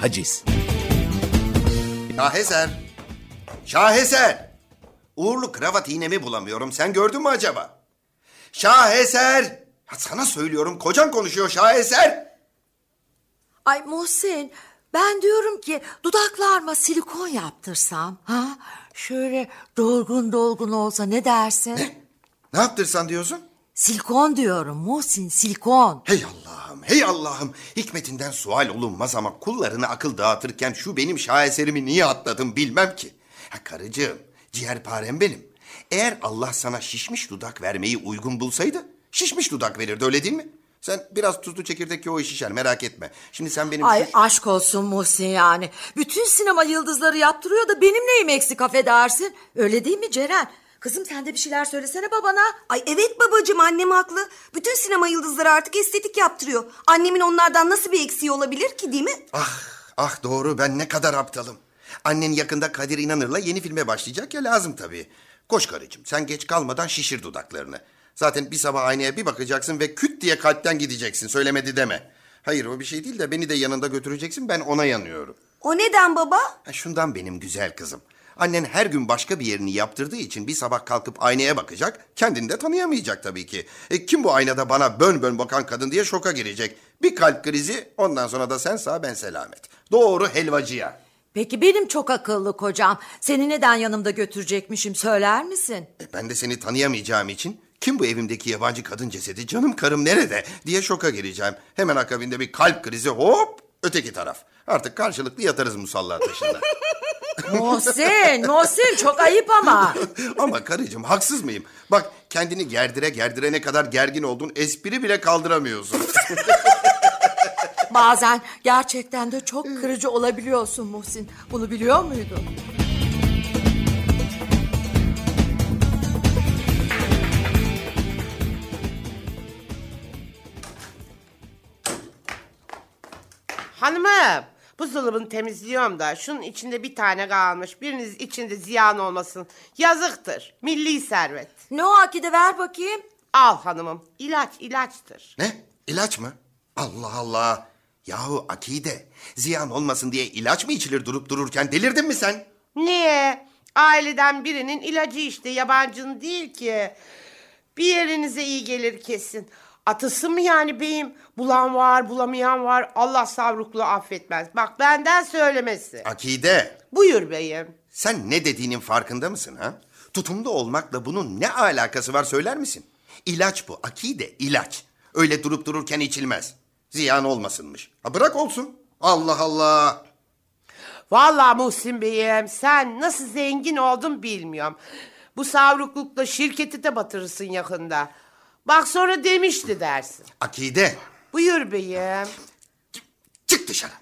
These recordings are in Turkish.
haciz. Şaheser. Şaheser. Uğurlu kravat iğnemi bulamıyorum. Sen gördün mü acaba? Şaheser. Ya sana söylüyorum kocan konuşuyor Şaheser. Ay Muhsin ben diyorum ki dudaklarıma silikon yaptırsam. Ha? Şöyle dolgun dolgun olsa ne dersin? Ne yaptırsan diyorsun? Silikon diyorum Muhsin silikon. Hey Allah'ım, hey Allah'ım. Hikmetinden sual olunmaz ama kullarına akıl dağıtırken şu benim şaheserimi niye atladım bilmem ki. Ha karıcığım, ciğerparem benim. Eğer Allah sana şişmiş dudak vermeyi uygun bulsaydı, şişmiş dudak verirdi öyle değil mi? Sen biraz tuzlu çekirdek o şişer merak etme. Şimdi sen benim... Ay şu- aşk olsun Muhsin yani. Bütün sinema yıldızları yaptırıyor da benim neyim eksik affedersin. Öyle değil mi Ceren? Kızım sen de bir şeyler söylesene babana. Ay evet babacığım annem haklı. Bütün sinema yıldızları artık estetik yaptırıyor. Annemin onlardan nasıl bir eksiği olabilir ki değil mi? Ah, ah doğru ben ne kadar aptalım. Annen yakında Kadir İnanır'la yeni filme başlayacak ya lazım tabii. Koş karıcığım sen geç kalmadan şişir dudaklarını. Zaten bir sabah aynaya bir bakacaksın ve küt diye kalpten gideceksin söylemedi deme. Hayır o bir şey değil de beni de yanında götüreceksin ben ona yanıyorum. O neden baba? Ha, şundan benim güzel kızım. Annen her gün başka bir yerini yaptırdığı için bir sabah kalkıp aynaya bakacak. Kendini de tanıyamayacak tabii ki. E, kim bu aynada bana bön bön bakan kadın diye şoka girecek. Bir kalp krizi ondan sonra da sen sağ ben selamet. Doğru helvacıya. Peki benim çok akıllı kocam. Seni neden yanımda götürecekmişim söyler misin? E, ben de seni tanıyamayacağım için kim bu evimdeki yabancı kadın cesedi canım karım nerede diye şoka gireceğim. Hemen akabinde bir kalp krizi hop öteki taraf. Artık karşılıklı yatarız musalla taşında. Muhsin, Muhsin çok ayıp ama. Ama karıcığım haksız mıyım? Bak kendini gerdire gerdire ne kadar gergin oldun espri bile kaldıramıyorsun. Bazen gerçekten de çok kırıcı olabiliyorsun Muhsin. Bunu biliyor muydun? Hanımım buzdolabını temizliyorum da şunun içinde bir tane kalmış. Biriniz içinde ziyan olmasın. Yazıktır. Milli servet. Ne o Akide ver bakayım. Al hanımım. İlaç ilaçtır. ne? İlaç mı? Allah Allah. Yahu akide. Ziyan olmasın diye ilaç mı içilir durup dururken delirdin mi sen? Niye? Aileden birinin ilacı işte yabancının değil ki. Bir yerinize iyi gelir kesin. Atısı mı yani beyim? Bulan var, bulamayan var. Allah savruklu affetmez. Bak benden söylemesi. Akide. Buyur beyim. Sen ne dediğinin farkında mısın ha? Tutumlu olmakla bunun ne alakası var söyler misin? İlaç bu akide ilaç. Öyle durup dururken içilmez. Ziyan olmasınmış. Ha bırak olsun. Allah Allah. Vallahi Muhsin Bey'im sen nasıl zengin oldun bilmiyorum. Bu savruklukla şirketi de batırırsın yakında. Bak sonra demişti dersin. Akide. Buyur beyim. Çık dışarı.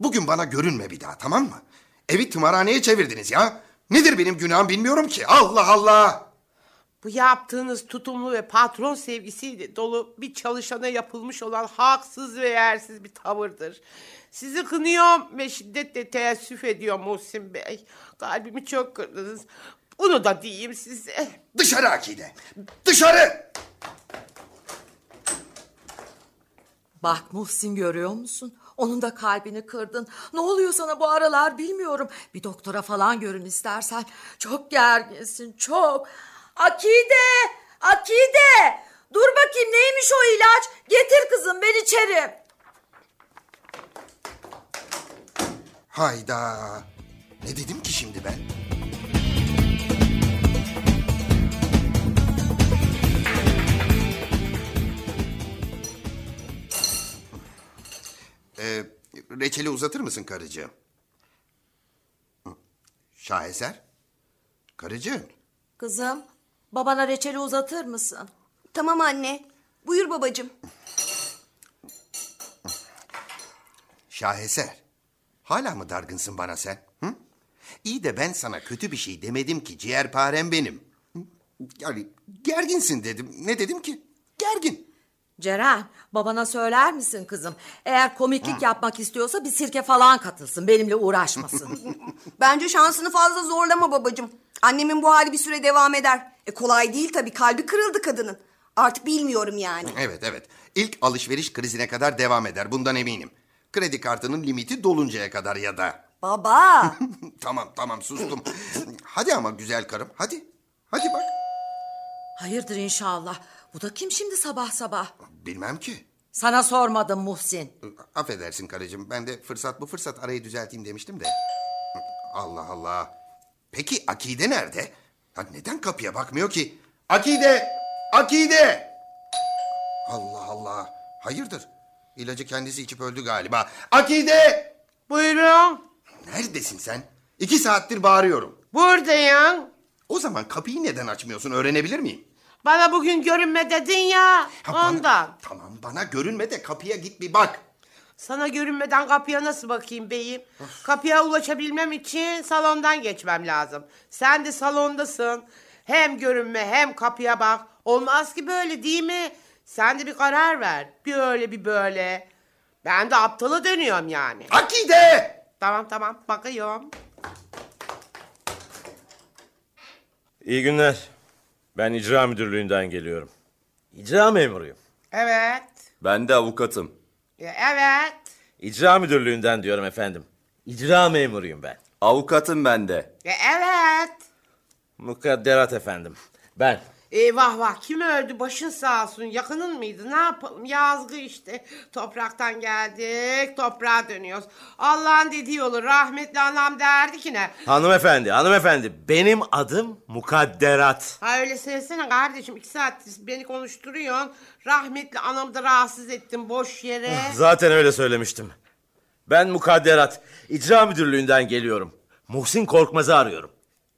Bugün bana görünme bir daha tamam mı? Evi tımarhaneye çevirdiniz ya. Nedir benim günahım bilmiyorum ki. Allah Allah. Bu yaptığınız tutumlu ve patron sevgisiyle dolu bir çalışana yapılmış olan haksız ve yersiz bir tavırdır. Sizi kınıyorum ve şiddetle teessüf ediyorum Muhsin Bey. Kalbimi çok kırdınız. Bunu da diyeyim size. Dışarı Akide. Dışarı. Bak Muhsin görüyor musun? Onun da kalbini kırdın. Ne oluyor sana bu aralar bilmiyorum. Bir doktora falan görün istersen. Çok gerginsin çok. Akide! Akide! Dur bakayım neymiş o ilaç? Getir kızım ben içerim. Hayda. Ne dedim ki şimdi ben? Ee, reçeli uzatır mısın karıcığım? Şaheser? Karıcığım. Kızım babana reçeli uzatır mısın? Tamam anne. Buyur babacığım. Şaheser. Hala mı dargınsın bana sen? Hı? İyi de ben sana kötü bir şey demedim ki ciğerparem benim. Yani gerginsin dedim. Ne dedim ki? Gergin. Ceren babana söyler misin kızım? Eğer komiklik yapmak istiyorsa bir sirke falan katılsın benimle uğraşmasın. Bence şansını fazla zorlama babacığım. Annemin bu hali bir süre devam eder. E kolay değil tabii. Kalbi kırıldı kadının. Artık bilmiyorum yani. Evet evet. İlk alışveriş krizine kadar devam eder. Bundan eminim. Kredi kartının limiti doluncaya kadar ya da. Baba. tamam tamam sustum. hadi ama güzel karım hadi. Hadi bak. Hayırdır inşallah. Bu da kim şimdi sabah sabah? Bilmem ki. Sana sormadım Muhsin. Affedersin karıcığım. Ben de fırsat bu fırsat arayı düzelteyim demiştim de. Allah Allah. Peki Akide nerede? Ha, neden kapıya bakmıyor ki? Akide! Akide! Allah Allah. Hayırdır? İlacı kendisi içip öldü galiba. Akide! Buyurun. Neredesin sen? İki saattir bağırıyorum. Buradayım. O zaman kapıyı neden açmıyorsun öğrenebilir miyim? Bana bugün görünme dedin ya. Ha, bana- ondan. tamam bana görünme de kapıya git bir bak. Sana görünmeden kapıya nasıl bakayım beyim? Kapıya ulaşabilmem için salondan geçmem lazım. Sen de salondasın. Hem görünme hem kapıya bak. Olmaz ki böyle değil mi? Sen de bir karar ver. Bir öyle bir böyle. Ben de aptala dönüyorum yani. Akide! Tamam tamam bakıyorum. İyi günler. Ben icra müdürlüğünden geliyorum. İcra memuruyum. Evet. Ben de avukatım. Ya, Evet. İcra müdürlüğünden diyorum efendim. İcra memuruyum ben. Avukatım ben de. Ya, Evet. Mukadderat efendim. Ben. Eyvah vah kim öldü başın sağ olsun yakının mıydı ne yapalım yazgı işte topraktan geldik toprağa dönüyoruz Allah'ın dediği olur rahmetli anam derdi ki ne Hanımefendi, hanımefendi. Benim adım Mukadderat. Ha öyle söylesene kardeşim iki saattir beni konuşturuyorsun rahmetli anamı da rahatsız ettin boş yere Zaten öyle söylemiştim. Ben Mukadderat. İcra müdürlüğünden geliyorum. Muhsin Korkmaz'ı arıyorum.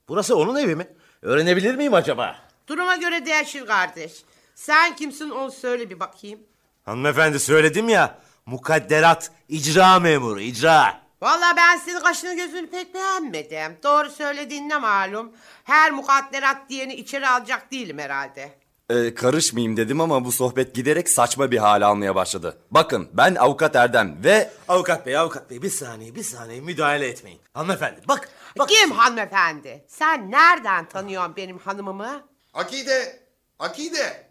Burası onun evi mi? Öğrenebilir miyim acaba? Duruma göre değişir kardeş sen kimsin onu söyle bir bakayım Hanımefendi söyledim ya. Mukadderat, icra memuru, icra. Vallahi ben senin kaşını gözünü pek beğenmedim. Doğru söylediğin ne malum. Her mukadderat diyeni içeri alacak değilim herhalde. Ee, karışmayayım dedim ama bu sohbet giderek saçma bir hale almaya başladı. Bakın ben avukat Erdem ve Avukat bey, avukat bey bir saniye, bir saniye müdahale etmeyin. Hanımefendi bak, bak. Kim hanımefendi? Sen nereden tanıyorsun benim hanımımı? Akide! Akide!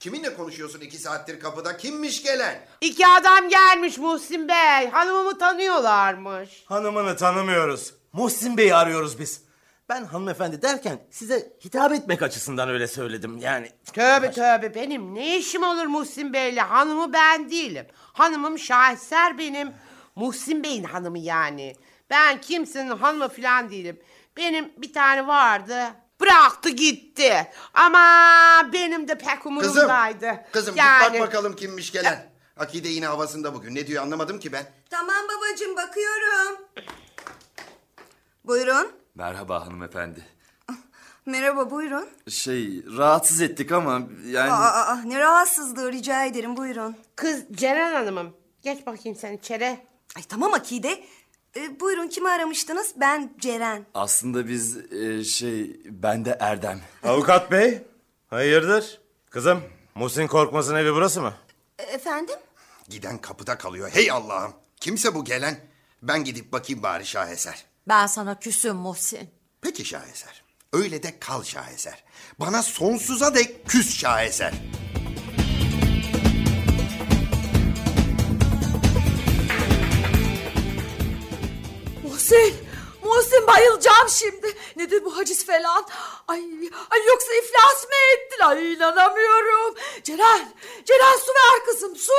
Kiminle konuşuyorsun iki saattir kapıda? Kimmiş gelen? İki adam gelmiş Muhsin Bey. Hanımımı tanıyorlarmış. Hanımını tanımıyoruz. Muhsin Bey'i arıyoruz biz. Ben hanımefendi derken size hitap etmek açısından öyle söyledim yani. Tövbe tövbe benim ne işim olur Muhsin Bey'le? Hanımı ben değilim. Hanımım şaheser benim. Muhsin Bey'in hanımı yani. Ben kimsenin hanımı falan değilim. Benim bir tane vardı. Bıraktı gitti. Ama benim de pek Kızım! umurumdaydı. Kızım yani... git bak bakalım kimmiş gelen. Akide yine havasında bugün. Ne diyor anlamadım ki ben. tamam babacığım bakıyorum. Buyurun. merhaba hanımefendi. Merhaba buyurun. Şey rahatsız ettik ama yani Aa, aa, ne rahatsızlığı rica ederim buyurun. Kız Ceren Hanım'ım. Geç bakayım sen içeri. Ay tamam Akide. Ee, buyurun kimi aramıştınız? Ben Ceren. aslında biz e, şey ben de Erdem. Avukat bey, hayırdır? Kızım, Muhsin Korkmaz'ın evi burası mı? E, efendim? Giden kapıda kalıyor. Hey Allah'ım. Kimse bu gelen? Ben gidip bakayım bari Şaheser. Ben sana küsüm Muhsin. Peki Şaheser. Öyle de kal Şaheser. Bana sonsuza dek küs Şaheser. Muhsin, Muhsin bayılacağım şimdi. Nedir bu haciz falan? Ay, ay yoksa iflas mı ettin? Ay inanamıyorum. Ceren, Ceren su ver kızım su.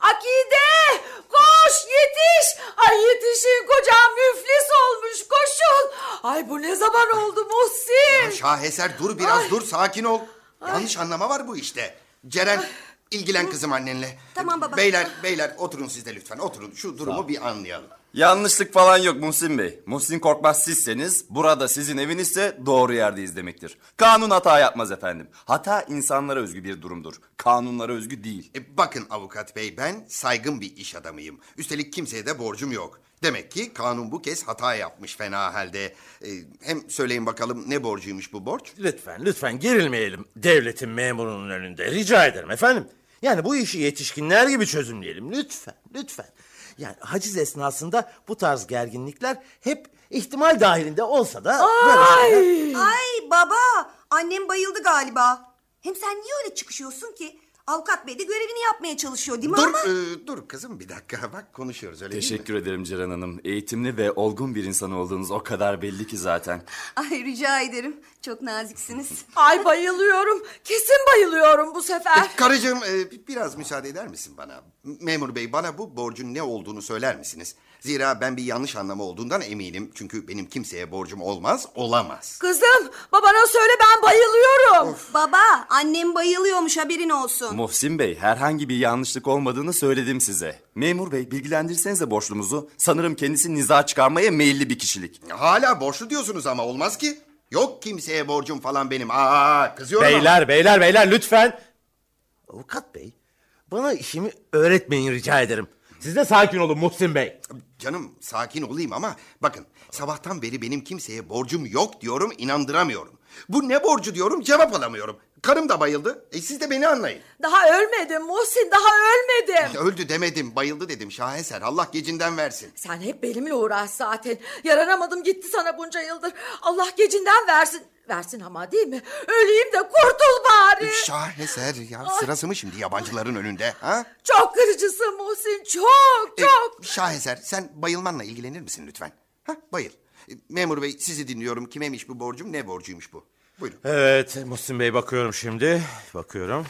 Akide, koş yetiş. Ay yetişin kocam müflis olmuş koşun. Ay bu ne zaman oldu Muhsin? Şaheser dur biraz dur sakin ol. Yanlış anlama var bu işte. Ceren ilgilen kızım annenle. Tamam baba. Beyler beyler oturun siz de lütfen oturun. Şu durumu bir anlayalım. Yanlışlık falan yok Muhsin Bey. Muhsin Korkmaz sizseniz burada sizin evinizse doğru yerdeyiz demektir. Kanun hata yapmaz efendim. Hata insanlara özgü bir durumdur. Kanunlara özgü değil. E, bakın avukat bey ben saygın bir iş adamıyım. Üstelik kimseye de borcum yok. Demek ki kanun bu kez hata yapmış fena halde. E, hem söyleyin bakalım ne borcuymuş bu borç? Lütfen, lütfen gerilmeyelim devletin memurunun önünde. Rica ederim efendim. Yani bu işi yetişkinler gibi çözümleyelim. Lütfen, lütfen. Yani haciz esnasında bu tarz gerginlikler hep ihtimal dahilinde olsa da... böyle şeyler- Ay baba annem bayıldı galiba. Hem sen niye öyle çıkışıyorsun ki? Avukat bey de görevini yapmaya çalışıyor değil mi Dur, ama? e, dur kızım bir dakika. Bak konuşuyoruz öyle değil mi? Teşekkür ederim Ceren Hanım. Eğitimli ve olgun bir insan olduğunuz o kadar belli ki zaten. Ay rica ederim. Çok naziksiniz. Ay bayılıyorum. Kesin bayılıyorum bu sefer. Karıcığım e, bi- biraz müsaade eder misin bana? Memur bey bana bu borcun ne olduğunu söyler misiniz? Zira ben bir yanlış anlama olduğundan eminim. Çünkü benim kimseye borcum olmaz, olamaz. Kızım babana söyle ben bayılıyorum. Baba annem bayılıyormuş haberin olsun. Muhsin Bey, herhangi bir yanlışlık olmadığını söyledim size. Memur Bey, bilgilendirirsenize borçlumuzu. Sanırım kendisi niza çıkarmaya meyilli bir kişilik. Hala borçlu diyorsunuz ama olmaz ki. Yok kimseye borcum falan benim. Aa kızıyorum ama. Beyler beyler beyler lütfen. Avukat bey bana işimi öğretmeyin rica ederim. Siz de sakin olun Muhsin Bey. Canım sakin olayım ama bakın sabahtan beri benim kimseye borcum yok diyorum inandıramıyorum. Bu ne borcu diyorum cevap alamıyorum. Karım da bayıldı. E siz de beni anlayın. Daha ölmedim Muhsin daha ölmedim. Öldü demedim bayıldı dedim şaheser Allah gecinden versin. Sen hep benimle uğraş zaten. Yaranamadım gitti sana bunca yıldır. Allah gecinden versin. Versin ama değil mi? Öleyim de kurtul bari. Şaheser ya sırası mı şimdi yabancıların önünde ha? Çok kırıcısın Muhsin çok E, çok. Şaheser sen bayılmanla ilgilenir misin lütfen? Ha bayıl. Memur bey sizi dinliyorum. Kimeymiş bu borcum ne borcuymuş bu? Buyurun. Evet Muhsin Bey bakıyorum şimdi. Bakıyorum.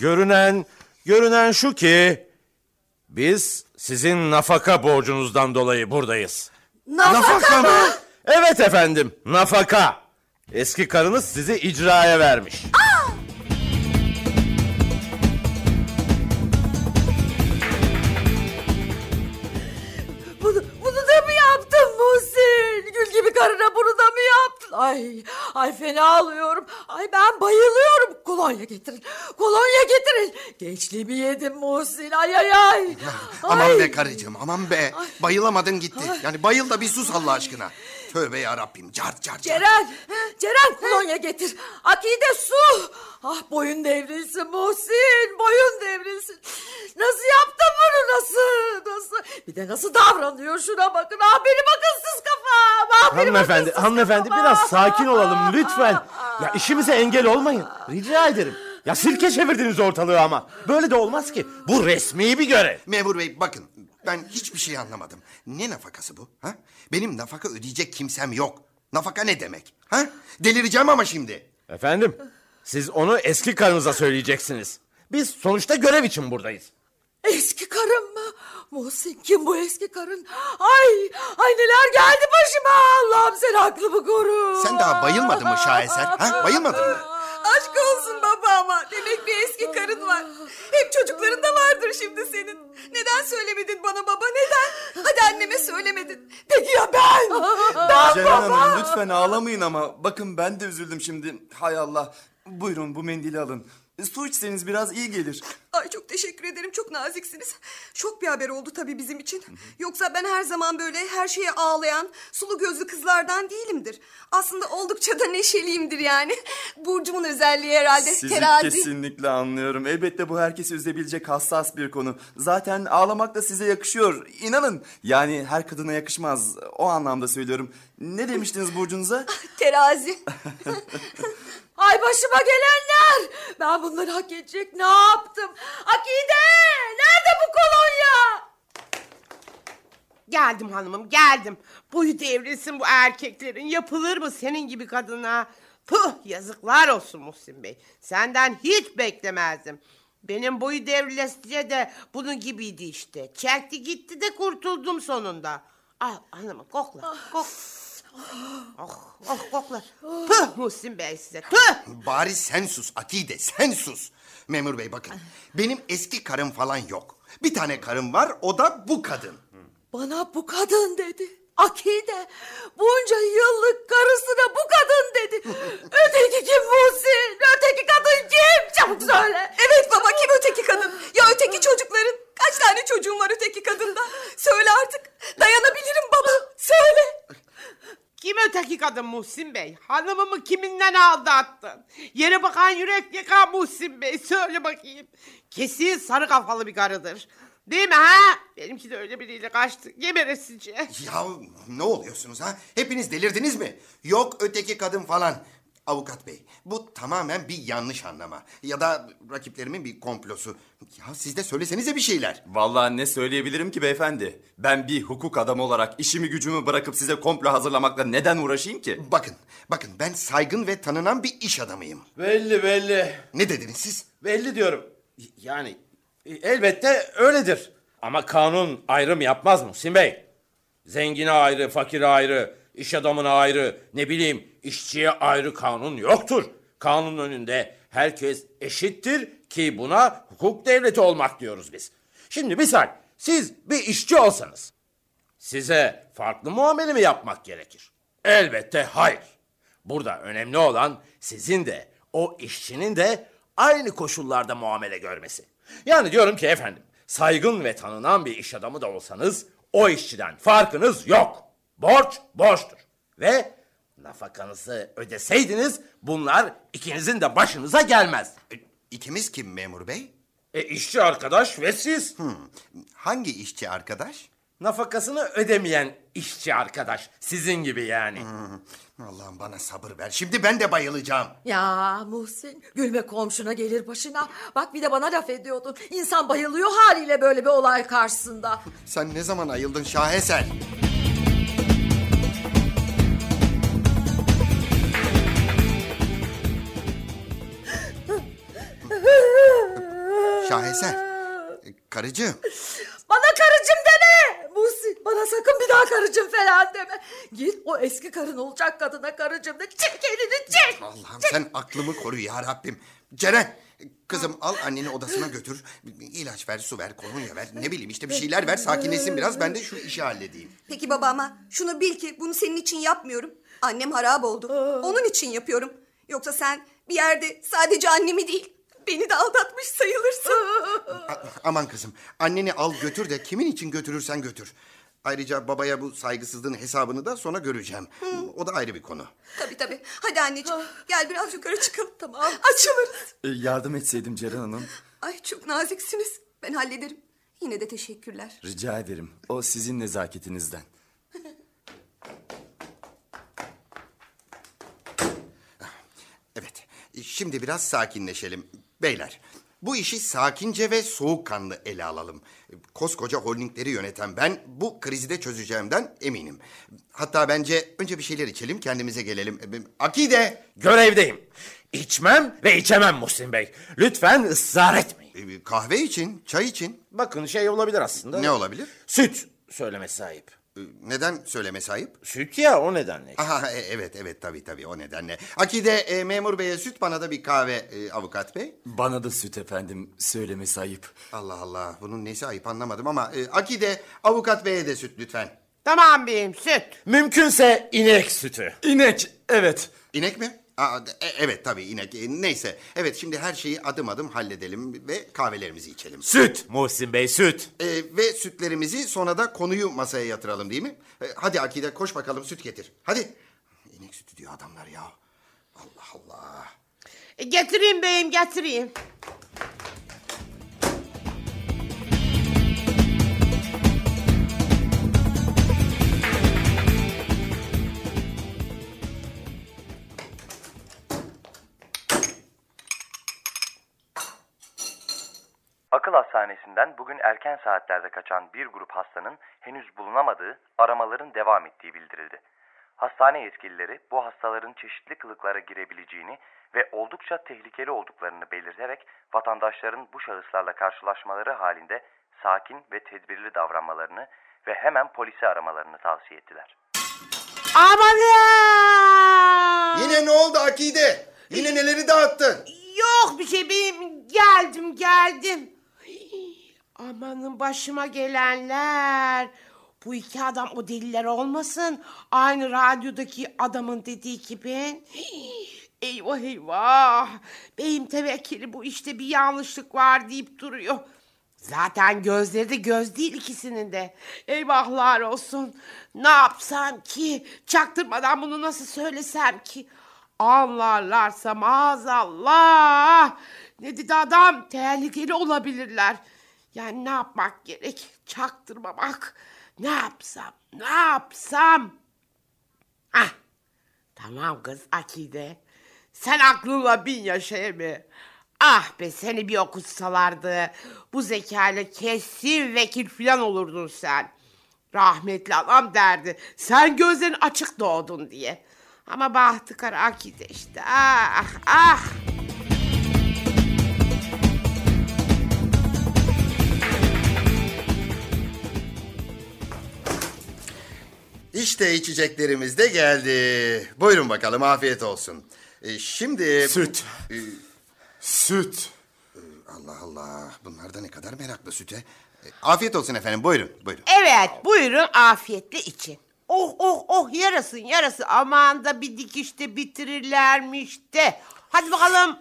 Görünen, görünen şu ki biz sizin nafaka borcunuzdan dolayı buradayız. Nafaka mı? Evet efendim nafaka. Eski karınız sizi icraya vermiş. Bunu, Ay, ay fena alıyorum. Ay ben bayılıyorum. Kolonya getirin. Kolonya getirin. Gençliğimi yedim Muhsin. Ay ay ay. Aman Ay. be karıcığım aman be. Bayılamadın gitti. Yani bayıl da bir sus Allah aşkına. Tövbe ya Rabbim. Car car car. Ceren, Ceren kolonya getir. Akide su. Ah boyun devrilsin Muhsin, boyun devrilsin. Nasıl yaptın bunu nasıl, nasıl? Bir de nasıl davranıyor şuna bakın. Ah benim akılsız kafam. Ah benim Hanımefendi, akılsız hanımefendi kafam. biraz sakin olalım lütfen. Ya işimize engel olmayın. Rica ederim. Ya silke çevirdiniz ortalığı ama. Böyle de olmaz ki. Bu resmi bir görev. Memur bey bakın ben hiçbir şey anlamadım. Ne nafakası bu? Ha? Benim nafaka ödeyecek kimsem yok. Nafaka ne demek? Ha? Delireceğim ama şimdi. Efendim, siz onu eski karınıza söyleyeceksiniz. Biz sonuçta görev için buradayız. Eski karım mı? Muhsin kim bu eski karın? Ay, ay neler geldi başıma. Allah'ım sen aklımı koru. Sen daha bayılmadın mı şaheser? Ha? Bayılmadın mı? Aşk olsun baba ama. Demek bir eski karın var. Hep çocukların da vardır şimdi senin. Neden söylemedin bana baba neden? Hadi anneme söylemedin. Peki ya ben? Ben Ceren Hanım lütfen ağlamayın ama. Bakın ben de üzüldüm şimdi. Hay Allah. Buyurun bu mendili alın. Su içseniz biraz iyi gelir. Ay çok teşekkür ederim çok naziksiniz. Şok bir haber oldu tabii bizim için. Yoksa ben her zaman böyle her şeye ağlayan sulu gözlü kızlardan değilimdir. Aslında oldukça da neşeliyimdir yani. Burcumun özelliği herhalde. Sizi Terazi. kesinlikle anlıyorum. Elbette bu herkesi üzebilecek hassas bir konu. Zaten ağlamak da size yakışıyor. İnanın. Yani her kadına yakışmaz. O anlamda söylüyorum. Ne demiştiniz burcunuza? Terazi. Ay başıma gelenler. Ben bunları hak edecek ne yaptım? Akide nerede bu kolonya? Geldim hanımım geldim. Boyu devrilsin bu erkeklerin. Yapılır mı senin gibi kadına? Puh yazıklar olsun Muhsin Bey. Senden hiç beklemezdim. Benim boyu devrilesice de bunun gibiydi işte. Çekti gitti de kurtuldum sonunda. Al hanımım kokla kok. Oh, oh kokla. Puh Muhsin Bey size puh. Bari sen sus Akide sen sus. Memur bey bakın benim eski karım falan yok. Bir tane karım var o da bu kadın. Bana bu kadın dedi. Akide bunca yıllık karısına bu kadın dedi. Öteki kim Muhsin? Öteki kadın kim? Çabuk söyle. Evet baba kim öteki kadın? Ya öteki çocukların? Kaç tane çocuğun var öteki kadında? Söyle artık. Dayanabilirim baba. Söyle. Kim öteki kadın Muhsin Bey? Hanımımı kiminden aldattın? Yere bakan yürek yakan Muhsin Bey. Söyle bakayım. Kesin sarı kafalı bir karıdır. Değil mi ha? Benimki de öyle biriyle kaçtı. Geberesice. Ya ne oluyorsunuz ha? Hepiniz delirdiniz mi? Yok öteki kadın falan. Avukat bey, bu tamamen bir yanlış anlama. Ya da rakiplerimin bir komplosu. Ya siz de söylesenize bir şeyler. Vallahi ne söyleyebilirim ki beyefendi? Ben bir hukuk adamı olarak işimi gücümü bırakıp size komplo hazırlamakla neden uğraşayım ki? Bakın, bakın ben saygın ve tanınan bir iş adamıyım. Belli belli. Ne dediniz siz? Belli diyorum. Yani e, elbette öyledir. Ama kanun ayrım yapmaz Muhsin Bey. Zengine ayrı, fakire ayrı, iş adamına ayrı, ne bileyim işçiye ayrı kanun yoktur. Kanun önünde herkes eşittir ki buna hukuk devleti olmak diyoruz biz. Şimdi misal siz bir işçi olsanız size farklı muamele mi yapmak gerekir? Elbette hayır. Burada önemli olan sizin de o işçinin de aynı koşullarda muamele görmesi. Yani diyorum ki efendim saygın ve tanınan bir iş adamı da olsanız o işçiden farkınız yok. Borç borçtur. Ve nafakanızı ödeseydiniz bunlar ikinizin de başınıza gelmez. E, İkimiz kim memur bey? E işçi arkadaş ve siz. Hangi işçi arkadaş? Nafakasını ödemeyen işçi arkadaş. Sizin gibi yani. Allah'ım bana sabır ver. Şimdi ben de bayılacağım. Ya Muhsin gülme komşuna gelir başına. Bak bir de bana laf ediyordun. İnsan bayılıyor haliyle böyle bir olay karşısında. Sen ne zaman ayıldın şaheser? Şaheser. e, Karıcığım. Bana karıcım deme. Muhsin bana sakın bir daha karıcım falan deme. Git o eski karın olacak kadına karıcım de. Çek elini çek. Allah'ım sen aklımı koru ya Rabbim. Ceren. Kızım al anneni odasına götür. İlaç ver, su ver, kolonya ver. Ne bileyim işte bir şeyler ver sakinleşsin biraz. Ben de şu işi halledeyim. Peki baba ama şunu bil ki bunu senin için yapmıyorum. Annem harap oldu. Onun için yapıyorum. Yoksa sen bir yerde sadece annemi değil beni de aldatmış sayılırsın. A- aman kızım anneni al götür de kimin için götürürsen götür. Ayrıca babaya bu saygısızlığın hesabını da sonra göreceğim. O da ayrı bir konu. tabii tabii. Hadi anneciğim gel biraz yukarı çıkalım. Tamam. Açılırız. E, yardım etseydim Ceren Hanım. Ay çok naziksiniz. Ben hallederim. Yine de teşekkürler. Rica ederim. O sizin nezaketinizden. Evet şimdi biraz sakinleşelim. Beyler bu işi sakince ve soğukkanlı ele alalım. Koskoca holdingleri yöneten ben bu krizi de çözeceğimden eminim. Hatta bence önce bir şeyler içelim kendimize gelelim. Akide! Görevdeyim. İçmem ve içemem Muhsin Bey. Lütfen ısrar etmeyin. e, Kahve için, çay için Bakın şey olabilir aslında. ne olabilir? Süt söyleme sahip. E, Neden söyleme sahip? Süt ya o nedenle. Aha e- evet evet tabii tabii o nedenle. Akide e, memur beye süt bana da bir kahve e, avukat bey. Bana da süt efendim. Söylemesi ayıp. Allah Allah bunun nesi ayıp anlamadım ama e, Akide avukat beye de süt lütfen. Tamam beyim süt. Mümkünse inek sütü. İnek. Evet. İnek mi? Aa, e- evet tabii inek. E, neyse. Evet şimdi her şeyi adım adım halledelim ve kahvelerimizi içelim. Süt Muhsin Bey süt. E, ve sütlerimizi sonra da konuyu masaya yatıralım değil mi? E, hadi Akide koş bakalım süt getir. Hadi. İnek sütü diyor adamlar ya. Allah Allah. E, getireyim beyim getireyim. Akıl hastanesinden bugün erken saatlerde kaçan bir grup hastanın henüz bulunamadığı aramaların devam ettiği bildirildi. Hastane yetkilileri bu hastaların çeşitli kılıklara girebileceğini ve oldukça tehlikeli olduklarını belirterek vatandaşların bu şahıslarla karşılaşmaları halinde sakin ve tedbirli davranmalarını ve hemen polisi aramalarını tavsiye ettiler. Amanın! Yine ne oldu Akide? Yine neleri dağıttın? Yok bir şey beyim geldim geldim. Amanın başıma gelenler. Bu iki adam o deliler olmasın. Aynı radyodaki adamın dediği gibi. Eyvah eyvah. Beyim tevekkili bu işte bir yanlışlık var deyip duruyor. Zaten gözleri de göz değil ikisinin de. Eyvahlar olsun. Ne yapsam ki? Çaktırmadan bunu nasıl söylesem ki? Anlarlarsa maazallah. Ne dedi adam? Tehlikeli olabilirler. Yani ne yapmak gerek? Çaktırmamak. Ne yapsam? Ne yapsam? Ah, tamam kız Akide. Sen aklınla bin yaşa emi. Ah be seni bir okutsalardı. Bu zekayla kesin vekil falan olurdun sen. Rahmetli anam derdi. Sen gözlerin açık doğdun diye. Ama bahtı kara akide işte. Ah ah. İşte içeceklerimiz de geldi. Buyurun bakalım afiyet olsun. E, şimdi... Süt. E, Süt. Allah Allah bunlar da ne kadar meraklı süte. E, afiyet olsun efendim buyurun buyurun. Evet buyurun afiyetle için. Oh oh oh yarasın yarası aman da bir dikişte bitirirlermiş de. Hadi bakalım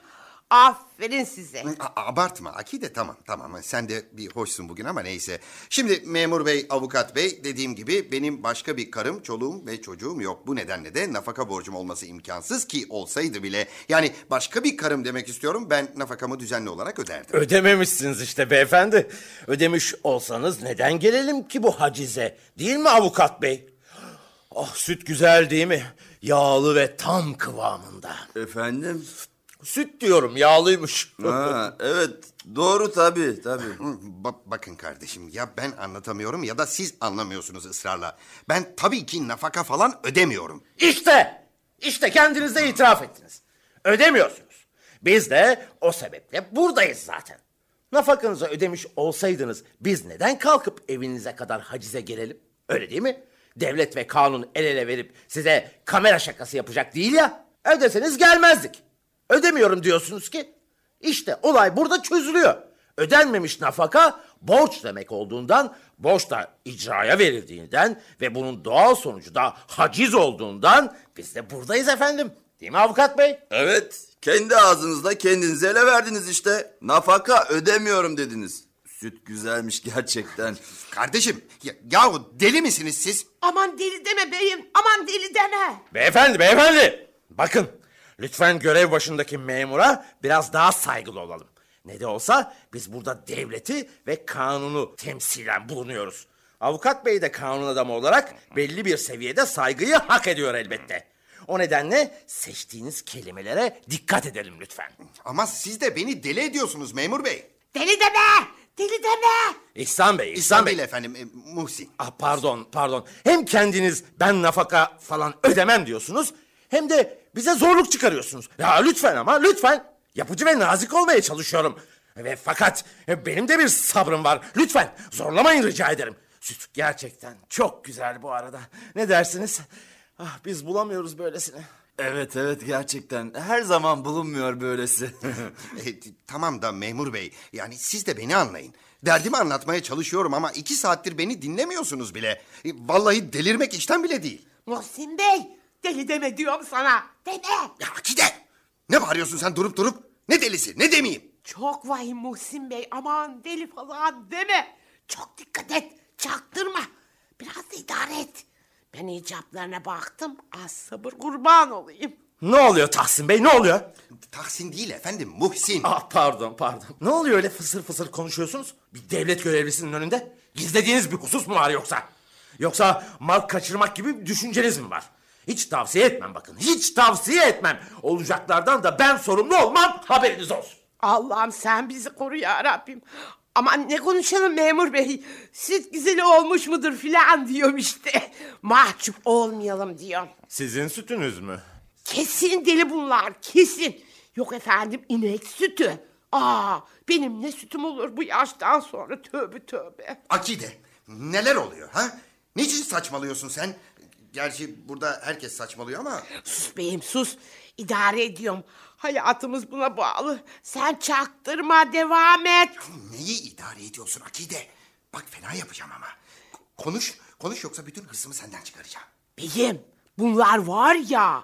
aferin size. A- abartma Akide tamam tamam sen de bir hoşsun bugün ama neyse. Şimdi memur bey avukat bey dediğim gibi benim başka bir karım çoluğum ve çocuğum yok. Bu nedenle de nafaka borcum olması imkansız ki olsaydı bile. Yani başka bir karım demek istiyorum ben nafakamı düzenli olarak öderdim. Ödememişsiniz işte beyefendi. Ödemiş olsanız neden gelelim ki bu hacize? Değil mi avukat bey? Ah süt güzel değil mi? Yağlı ve tam kıvamında. Efendim? Süt diyorum yağlıymış. Ha, evet doğru tabii tabii. Ba- bakın kardeşim ya ben anlatamıyorum ya da siz anlamıyorsunuz ısrarla. Ben tabii ki nafaka falan ödemiyorum. İşte, işte kendiniz de itiraf ettiniz. Ödemiyorsunuz. Biz de o sebeple buradayız zaten. Nafakanızı ödemiş olsaydınız biz neden kalkıp evinize kadar hacize gelelim? Öyle değil mi? Devlet ve kanun el ele verip size kamera şakası yapacak değil ya. Ödeseniz gelmezdik. Ödemiyorum diyorsunuz ki. İşte olay burada çözülüyor. Ödenmemiş nafaka borç demek olduğundan, borç da icraya verildiğinden ve bunun doğal sonucu da haciz olduğundan biz de buradayız efendim. Değil mi avukat bey? Evet kendi ağzınızla kendinize ele verdiniz işte. Nafaka ödemiyorum dediniz. Süt güzelmiş gerçekten. Kardeşim ya, yahu deli misiniz siz? Aman deli deme beyim aman deli deme. Beyefendi, beyefendi. Bakın, lütfen görev başındaki memura biraz daha saygılı olalım. Ne de olsa biz burada devleti ve kanunu temsilen bulunuyoruz. Avukat bey de kanun adamı olarak belli bir seviyede saygıyı hak ediyor elbette. O nedenle seçtiğiniz kelimelere dikkat edelim lütfen. Ama siz de beni deli ediyorsunuz memur bey. Deli deme deli deme. İhsan Bey, İhsan İhsan Bey. değil efendim e, Muhsin. Ah pardon, pardon. Hem kendiniz ben nafaka falan ödemem diyorsunuz hem de bize zorluk çıkarıyorsunuz. Ya lütfen ama lütfen. Yapıcı ve nazik olmaya çalışıyorum. Ve fakat benim de bir sabrım var. Lütfen zorlamayın rica ederim. Süt gerçekten çok güzel bu arada. Ne dersiniz? Ah biz bulamıyoruz böylesini. Evet evet gerçekten her zaman bulunmuyor böylesi. E, tamam da memur bey yani siz de beni anlayın. Derdimi anlatmaya çalışıyorum ama iki saattir beni dinlemiyorsunuz bile. E, vallahi delirmek işten bile değil. Muhsin Bey deli deme diyorum sana deme. Ya Akide ne bağırıyorsun sen durup durup? Ne delisi ne demeyeyim? Çok vahim Muhsin Bey aman deli falan deme. Çok dikkat et çaktırma. Biraz da idare et. Ben icaplarına baktım az sabır kurban olayım. Ne oluyor Tahsin Bey ne oluyor? Tahsin değil efendim Muhsin. Ah pardon pardon. Ne oluyor öyle fısır fısır konuşuyorsunuz? Bir devlet görevlisinin önünde. Gizlediğiniz bir husus mu var yoksa? Yoksa mal kaçırmak gibi bir düşünceniz mi var? Hiç tavsiye etmem bakın. Hiç tavsiye etmem. Olacaklardan da ben sorumlu olmam haberiniz olsun. Allah'ım sen bizi koru ya Rabbim. Aman ne konuşalım memur bey. Süt güzeli olmuş mudur filan diyorum işte. Mahcup olmayalım diyorum. Sizin sütünüz mü? Kesin deli bunlar kesin. Yok efendim inek sütü. Aa benim ne sütüm olur bu yaştan sonra tövbe tövbe. Akide neler oluyor ha? Niçin saçmalıyorsun sen? Gerçi burada herkes saçmalıyor ama... Sus beyim sus. İdare ediyorum. Hayatımız buna bağlı. Sen çaktırma devam et. Neyi idare ediyorsun Akide? Bak fena yapacağım ama. Konuş, konuş yoksa bütün hırsımı senden çıkaracağım. Beyim bunlar var ya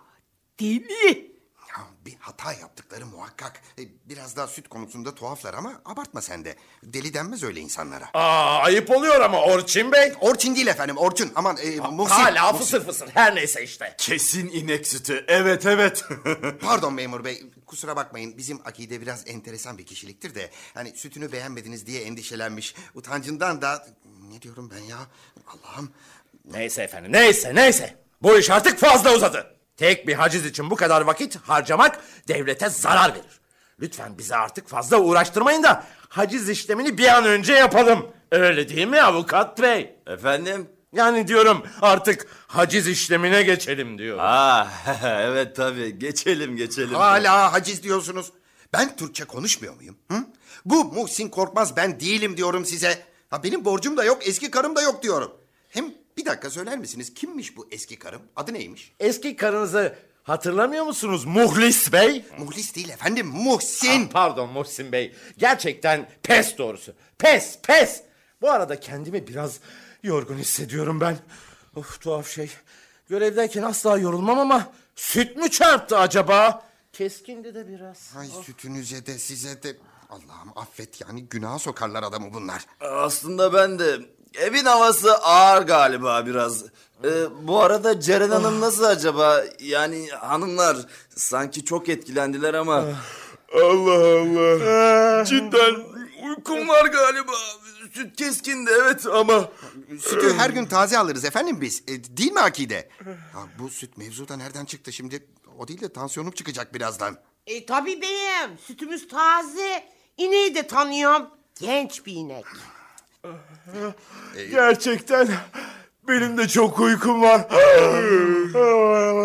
deli. Ya bir hata yaptıkları muhakkak. E, Biraz daha süt konusunda tuhaflar ama abartma sen de. Deli denmez öyle insanlara. Aa ayıp oluyor ama Orçin Bey. Orçun değil efendim, Orçun. Aman e, Muhsin. Hala Muhsin. fısır fısır her neyse işte. Kesin inek sütü evet evet. Pardon memur bey, kusura bakmayın. Bizim Akide biraz enteresan bir kişiliktir de... ...hani sütünü beğenmediniz diye endişelenmiş. Utancından da... Ne diyorum ben ya? Allah'ım. Neyse efendim neyse neyse. Bu iş artık fazla uzadı. Tek bir haciz için bu kadar vakit harcamak devlete zarar verir. Lütfen bizi artık fazla uğraştırmayın da haciz işlemini bir an önce yapalım. Öyle değil mi avukat bey? Efendim? Yani diyorum artık haciz işlemine geçelim diyor. Aa, evet tabii. Geçelim geçelim. Hala haciz diyorsunuz. Ben Türkçe konuşmuyor muyum? Hı? Bu Muhsin Korkmaz ben değilim diyorum size. Ha, benim borcum da yok, eski karım da yok diyorum. Hem bir dakika söyler misiniz kimmiş bu eski karım? Adı neymiş? Eski karınızı hatırlamıyor musunuz Muhlis Bey? Muhlis değil efendim, Muhsin. Ah, pardon Muhsin Bey. Gerçekten pes doğrusu. Pes pes. Bu arada kendimi biraz yorgun hissediyorum ben. Of tuhaf şey. Görevdeyken asla yorulmam ama süt mü çarptı acaba? Keskindi de biraz. Ay sütünüze de size de... Allah'ım affet yani günaha sokarlar adamı bunlar. Aslında ben de evin havası ağır galiba biraz. Ee, bu arada Ceren Hanım nasıl acaba? Yani hanımlar sanki çok etkilendiler ama. Allah Allah. Cidden uykum var galiba. Süt keskindi evet ama. Sütü her gün taze alırız efendim biz. E, değil mi Akide? Ha, bu süt mevzu da nereden çıktı şimdi? O değil de tansiyonum çıkacak birazdan. E tabii beyim. Sütümüz taze. İneği de tanıyorum. Genç bir inek. Gerçekten benim de çok uykum var.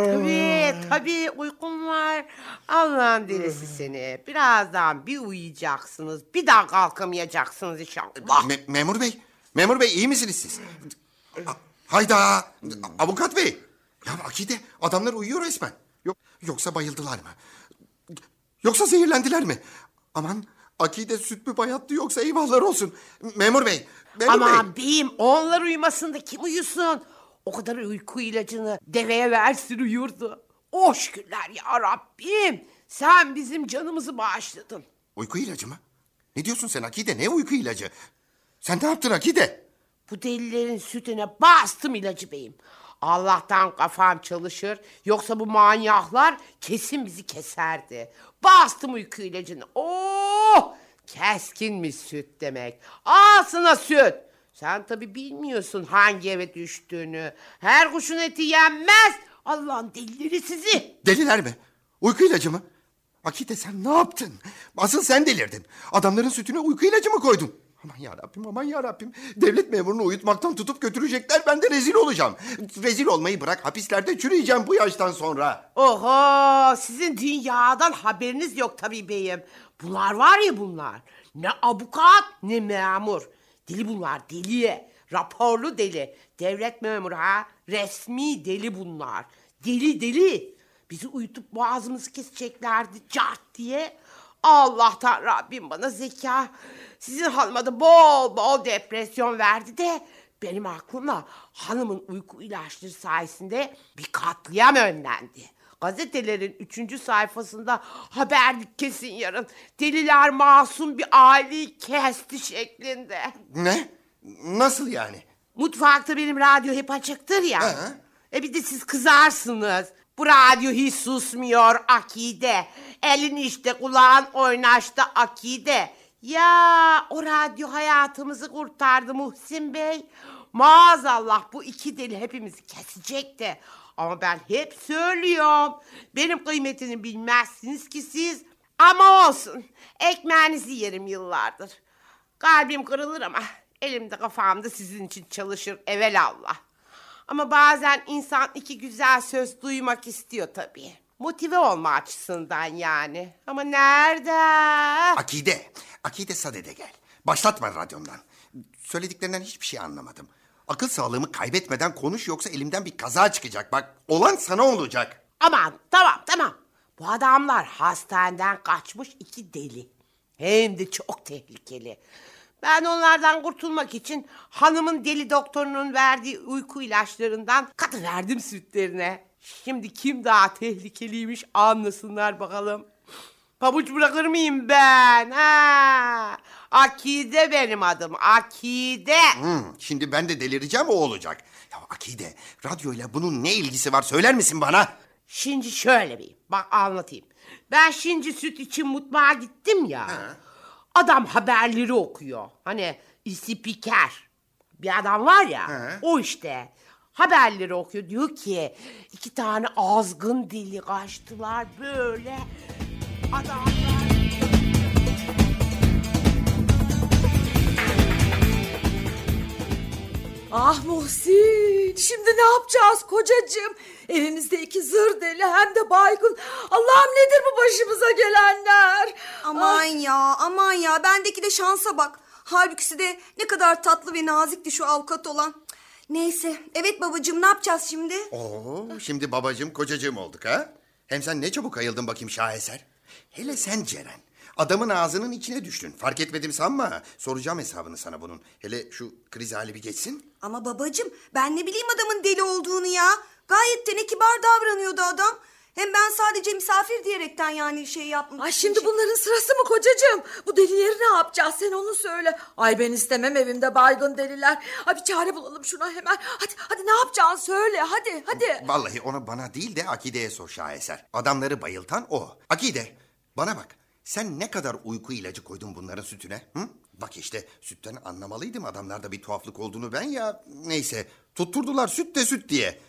Tabii tabii uykum var. Allah'ın delisi seni. Birazdan bir uyuyacaksınız. Bir daha kalkamayacaksınız inşallah. Me- memur bey, memur bey iyi misiniz siz? A- Hayda, avukat bey. Ya Akide adamlar uyuyor resmen. Yok, yoksa bayıldılar mı? Yoksa zehirlendiler mi? Aman Akide süt mü bayattı yoksa eyvahlar olsun. Memur bey, memur bey. Aman beyim onlar uyumasın da kim uyusun? O kadar uyku ilacını deveye versin uyurdu. Oh şükürler ya Rabbim. Sen bizim canımızı bağışladın. Uyku ilacı mı? Ne diyorsun sen Akide? Ne uyku ilacı? Sen ne yaptın Akide? Bu delilerin sütüne bastım ilacı beyim. Allah'tan kafam çalışır. Yoksa bu manyaklar kesin bizi keserdi. Bastım uyku ilacını. Oh! Keskinmiş süt demek. Ağzına süt. Sen tabii bilmiyorsun hangi eve düştüğünü. Her kuşun eti yenmez. Allah'ın delileri sizi. Deliler mi? Uyku ilacı mı? Akide sen ne yaptın? Asıl sen delirdin. Adamların sütüne uyku ilacı mı koydun? Aman ya Rabbim, aman ya Rabbim. Devlet memurunu uyutmaktan tutup götürecekler. Ben de rezil olacağım. Rezil olmayı bırak. Hapislerde çürüyeceğim bu yaştan sonra. Oho sizin dünyadan haberiniz yok tabii beyim. Bunlar var ya bunlar. Ne avukat ne memur. Deli bunlar deli. Raporlu deli. Devlet memuru ha. Resmi deli bunlar. Deli deli. Bizi uyutup boğazımızı keseceklerdi cart diye. Allah'tan Rabbim bana zeka. Sizin hanıma da bol bol depresyon verdi de benim aklımla hanımın uyku ilaçları sayesinde bir katliam önlendi. Gazetelerin üçüncü sayfasında haberlik kesin yarın. Deliler masum bir aileyi kesti şeklinde. Ne? Nasıl yani? Mutfakta benim radyo hep açıktır ya. Hı. E bir de siz kızarsınız. Bu radyo hiç susmuyor akide. Elin işte kulağın oynaşta akide. Ya o radyo hayatımızı kurtardı Muhsin Bey. Maazallah bu iki deli hepimizi kesecekti. Ama ben hep söylüyorum. Benim kıymetini bilmezsiniz ki siz. Ama olsun. Ekmeğinizi yerim yıllardır. Kalbim kırılır ama elimde kafamda sizin için çalışır evelallah. Ama bazen insan iki güzel söz duymak istiyor tabii. Motive olma açısından yani. Ama nerede? Akide, Akide sadede gel. Başlatma radyondan. Söylediklerinden hiçbir şey anlamadım. Akıl sağlığımı kaybetmeden konuş yoksa elimden bir kaza çıkacak. Bak olan sana olacak. Aman tamam tamam. Bu adamlar hastaneden kaçmış iki deli. Hem de çok tehlikeli. Ben onlardan kurtulmak için hanımın deli doktorunun verdiği uyku ilaçlarından katı verdim sütlerine. Şimdi kim daha tehlikeliymiş anlasınlar bakalım. Pabuç bırakır mıyım ben? Ha? Akide benim adım. Akide. Hmm, şimdi ben de delireceğim o olacak. Ya Akide, radyoyla bunun ne ilgisi var söyler misin bana? Şimdi şöyle bir bak anlatayım. Ben şimdi süt için mutfağa gittim ya. Adam haberleri okuyor. Hani spiker. Bir adam var ya. He. O işte. Haberleri okuyor. Diyor ki iki tane azgın dili kaçtılar böyle. Adamlar... Ah Muhsin şimdi ne yapacağız kocacığım? Evimizde iki zır deli hem de baygın. Allah'ım nedir bu başımıza gelenler? Aman ya aman ya bendeki de şansa bak. Halbuki de ne kadar tatlı ve nazikti şu avukat olan. Neyse evet babacığım ne yapacağız şimdi? Oo, şimdi babacığım kocacığım olduk ha? Hem sen ne çabuk ayıldın bakayım şaheser. Hele sen Ceren. Adamın ağzının içine düştün. Fark etmedim sanma. Soracağım hesabını sana bunun. Hele şu kriz hali bir geçsin. Ama babacığım ben ne bileyim adamın deli olduğunu ya. Gayet de ne kibar davranıyordu adam. Hem ben sadece misafir diyerekten yani şey yapmış. Ay şimdi bunların sırası mı kocacığım? Bu delileri ne yapacağız sen onu söyle. Ay ben istemem evimde baygın deliler. Ay bir çare bulalım şuna hemen. Hadi hadi ne yapacaksın söyle hadi hadi. Vallahi ona bana değil de Akide'ye sor şaheser. Adamları bayıltan o. Akide bana bak. Sen ne kadar uyku ilacı koydun bunların sütüne? Hı? Bak işte sütten anlamalıydım adamlarda bir tuhaflık olduğunu ben ya. Neyse tutturdular süt de süt diye.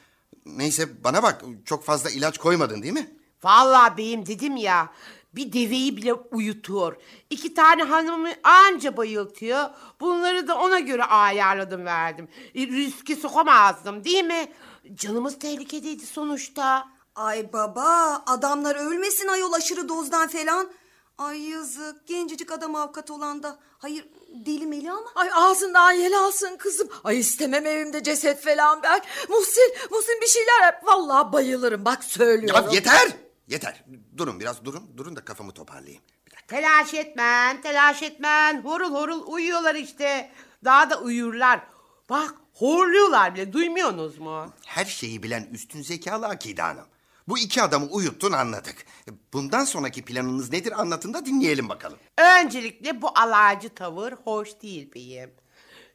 Neyse bana bak çok fazla ilaç koymadın değil mi? Vallahi beyim dedim ya bir deveyi bile uyutuyor. İki tane hanımı anca bayıltıyor. Bunları da ona göre ayarladım verdim. E, riske sokamazdım değil mi? Canımız tehlikedeydi sonuçta. Ay baba adamlar ölmesin ayol aşırı dozdan falan. Ay yazık gencecik adam avukat olan da. Hayır deli meli ama. Ay ağzından yel alsın kızım. Ay istemem evimde ceset falan ben. Muhsin, Muhsin bir şeyler yap. Vallahi bayılırım bak söylüyorum. Ya yeter! Yeter. Durun biraz durun. Durun da kafamı toparlayayım. Bir dakika. Telaş etmen, telaş etmen. Horul horul uyuyorlar işte. Daha da uyurlar. Bak horluyorlar bile duymuyorsunuz mu? Her şeyi bilen üstün zekalı Akide Hanım. Bu iki adamı uyuttun anladık. Bundan sonraki planınız nedir anlatın da dinleyelim bakalım. Öncelikle bu alaycı tavır hoş değil beyim.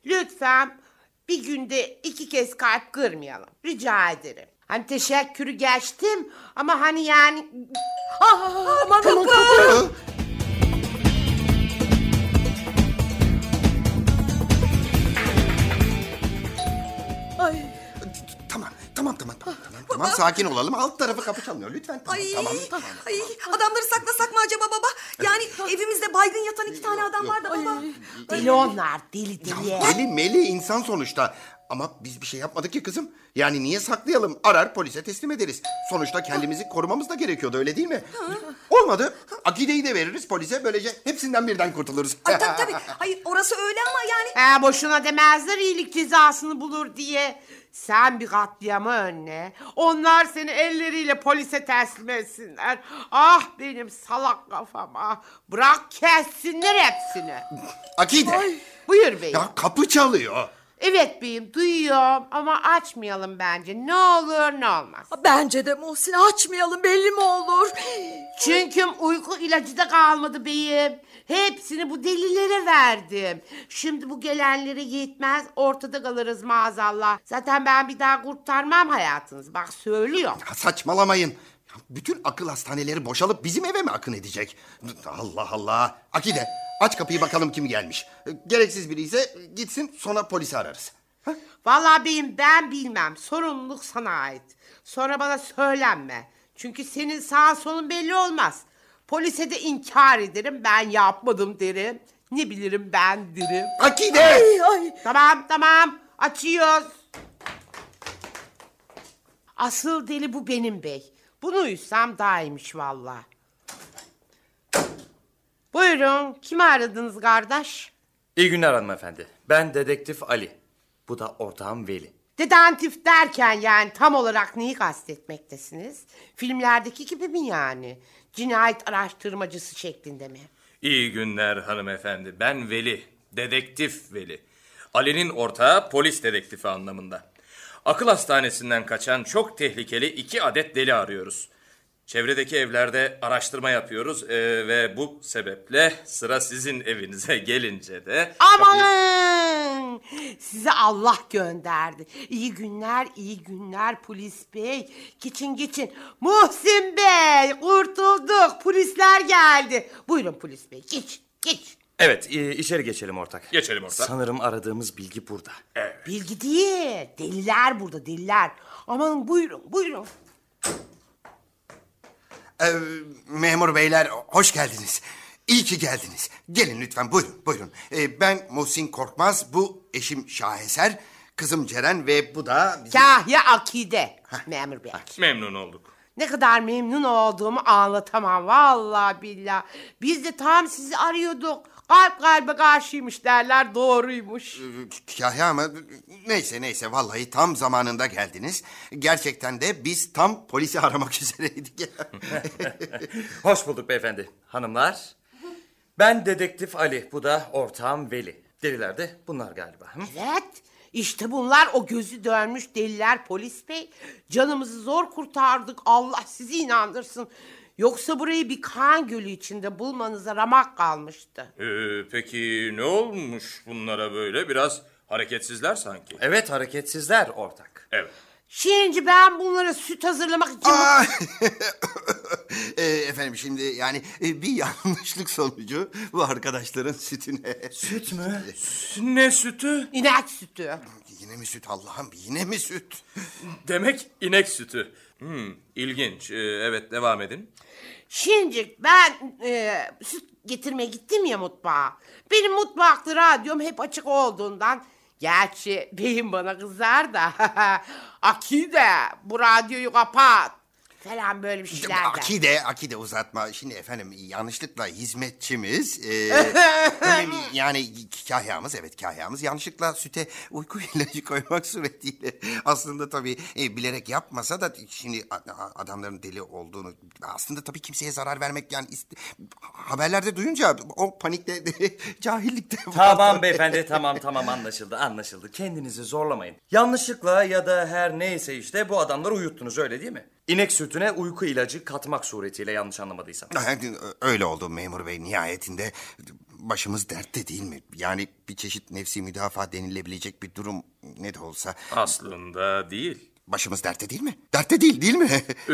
Lütfen bir günde iki kez kalp kırmayalım. Rica ederim. Hani teşekkürü geçtim ama hani yani... Ah, aman Allah'ım. Tamam, tamam, tamam, tamam, tamam. Sakin olalım. Alt tarafı kapı çalmıyor. Lütfen. Tamam, Ay, tamam, tamam. ay adamları saklasak mı acaba baba? Yani evimizde baygın yatan iki tane adam var da baba. Deli onlar, deli deli. Deli meli insan sonuçta. Ama biz bir şey yapmadık ki kızım. Yani niye saklayalım? Arar polise teslim ederiz. Sonuçta kendimizi korumamız da gerekiyordu öyle değil mi? Olmadı. Akideyi de veririz polise. Böylece hepsinden birden kurtuluruz. Ay tabii tabii. Hayır orası öyle ama yani. He boşuna demezler iyilik cezasını bulur diye. Sen bir katliamı önle. Onlar seni elleriyle polise teslim etsinler. Ah benim salak kafama. Bırak kessinler hepsini. Akide. Buyur beyim. Ya kapı çalıyor. Evet beyim duyuyorum ama açmayalım bence. Ne olur ne olmaz. Bence de Muhsin açmayalım belli mi olur? Çünkü uyku ilacı da kalmadı beyim. Hepsini bu delilere verdim. Şimdi bu gelenlere yetmez ortada kalırız maazallah. Zaten ben bir daha kurtarmam hayatınızı. Bak söylüyorum. Ya saçmalamayın. Bütün akıl hastaneleri boşalıp bizim eve mi akın edecek? Allah Allah. Akide aç kapıyı bakalım kim gelmiş. Gereksiz biri ise gitsin sonra polisi ararız. Ha? Vallahi beyim ben bilmem. Sorumluluk sana ait. Sonra bana söylenme. Çünkü senin sağ solun belli olmaz. Polise de inkar ederim. Ben yapmadım derim. Ne bilirim ben derim. Akide! Ay, ay. Tamam tamam açıyoruz. Asıl deli bu benim bey. Bunu uysam daha iyiymiş valla. Buyurun kimi aradınız kardeş? İyi günler hanımefendi. Ben dedektif Ali. Bu da ortağım Veli. Dedantif derken yani tam olarak neyi kastetmektesiniz? Filmlerdeki gibi mi yani? Cinayet araştırmacısı şeklinde mi? İyi günler hanımefendi. Ben Veli. Dedektif Veli. Ali'nin ortağı polis dedektifi anlamında. Akıl hastanesinden kaçan çok tehlikeli iki adet deli arıyoruz. Çevredeki evlerde araştırma yapıyoruz ee, ve bu sebeple sıra sizin evinize gelince de... Amanın! Size Allah gönderdi. İyi günler, iyi günler polis bey. Geçin geçin. Muhsin bey, kurtulduk. Polisler geldi. Buyurun polis bey, geç, geç. Evet e, içeri geçelim ortak. Geçelim ortak. Sanırım aradığımız bilgi burada. Bilgi değil. Deliler burada deliler. Aman buyurun buyurun. Ee, memur beyler hoş geldiniz. İyi ki geldiniz. Gelin lütfen buyurun buyurun. Ee, ben Muhsin Korkmaz, bu eşim Şaheser, kızım Ceren ve bu da... bizim- Kahya Akide. Memur Bey. Memnun olduk. Ne kadar memnun olduğumu anlatamam. Vallahi billah. Biz de tam sizi arıyorduk. Kalp kalbe karşıymış derler. Doğruymuş. Kahya ama neyse neyse vallahi tam zamanında geldiniz. Gerçekten de biz tam polisi aramak üzereydik. Hoş bulduk beyefendi. Hanımlar. Ben dedektif Ali. Bu da ortağım Veli. Deliler de bunlar galiba. Hı? Evet. İşte bunlar o gözü dönmüş deliler polis bey. Canımızı zor kurtardık. Allah sizi inandırsın. Yoksa burayı bir kan gölü içinde bulmanıza ramak kalmıştı. Ee, peki ne olmuş bunlara böyle? Biraz hareketsizler sanki. Evet hareketsizler ortak. Evet. Şimdi ben bunlara süt hazırlamak için... Aa! Ee, efendim şimdi yani e, bir yanlışlık sonucu bu arkadaşların sütüne... Süt mü? Ne sütü? İnek sütü. Yine mi süt Allah'ım yine mi süt? Demek inek sütü. Hmm, ilginç. Ee, evet devam edin. Şimdi ben e, süt getirmeye gittim ya mutfağa. Benim mutfakta radyom hep açık olduğundan... Gerçi beyim bana kızar da... Akide bu radyoyu kapat. Falan böyle bir şeyler der. Akide, akide uzatma. Şimdi efendim yanlışlıkla hizmetçimiz... E, önemli- yani kahyamız, evet kahyamız yanlışlıkla süte uyku ilacı koymak suretiyle... Aslında tabii e, bilerek yapmasa da şimdi a- a- adamların deli olduğunu... Aslında tabii kimseye zarar vermek yani... haberlerde duyunca o panikte, cahillikte... Tamam beyefendi tamam tamam anlaşıldı anlaşıldı. Kendinizi zorlamayın. Yanlışlıkla ya da her neyse işte bu adamları uyuttunuz öyle değil mi? İnek sütüne uyku ilacı katmak suretiyle yanlış anlamadıysam. Öyle oldu memur bey nihayetinde başımız dertte değil mi? Yani bir çeşit nefsi müdafaa denilebilecek bir durum ne de olsa Aslında değil. başımız dertte değil mi? Dertte değil değil mi? Ee,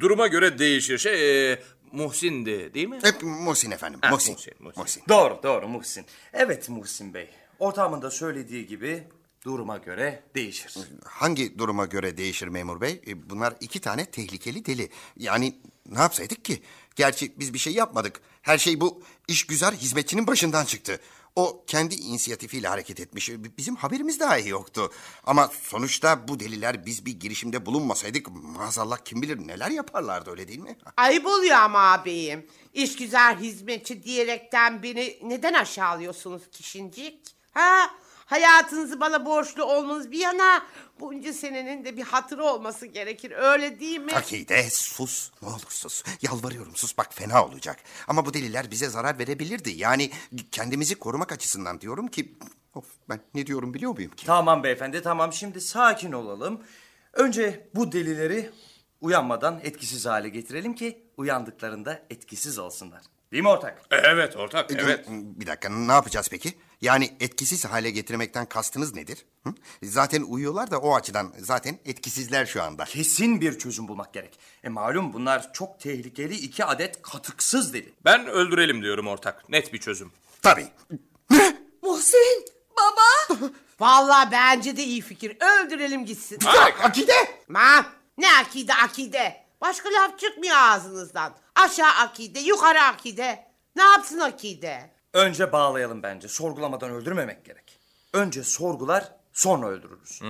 duruma göre değişir. Şey, e, Muhsin'di değil mi? Hep Muhsin efendim. Ha, Muhsin. Muhsin, Muhsin. Muhsin. Doğru doğru Muhsin. Evet Muhsin Bey. Ortağımın da söylediği gibi duruma göre değişir. Hangi duruma göre değişir memur bey? E, Bunlar iki tane tehlikeli deli. Yani ne yapsaydık ki? Gerçi biz bir şey yapmadık. Her şey bu işgüzar hizmetçinin başından çıktı. O kendi inisiyatifiyle hareket etmiş. E, Bizim haberimiz dahi yoktu. Ama sonuçta bu deliler biz bir girişimde bulunmasaydık maazallah kim bilir neler yaparlardı öyle değil mi? Ayıp oluyor ama ağabeyim. İşgüzar hizmetçi diyerekten beni neden aşağılıyorsunuz kişincik? Ha? Hayatınızı bana borçlu olmanız bir yana bunca senenin de bir hatırı olması gerekir öyle değil mi? Akide sus ne olur sus. Yalvarıyorum sus bak fena olacak. Ama bu deliler bize zarar verebilirdi. Yani kendimizi korumak açısından diyorum ki... Of ben ne diyorum biliyor muyum ki? Tamam beyefendi tamam şimdi sakin olalım. Önce bu delileri uyanmadan etkisiz hale getirelim ki uyandıklarında etkisiz olsunlar. Değil mi ortak? E, Evet ortak, Dur, evet. Bir dakika ne yapacağız peki? Yani etkisiz hale getirmekten kastınız nedir? Hı? Zaten uyuyorlar da o açıdan zaten etkisizler şu anda. Kesin bir çözüm bulmak gerek. E malum bunlar çok tehlikeli iki adet katıksız deli. Ben öldürelim diyorum ortak. Net bir çözüm. Tabii. Muhsin baba. Vallahi bence de iyi fikir. Öldürelim gitsin. Akide! Ma ne akide akide. Başka laf çıkmıyor ağzınızdan. Aşağı akide, yukarı akide. Ne yapsın akide? Önce bağlayalım bence. Sorgulamadan öldürmemek gerek. Önce sorgular sonra öldürürüz.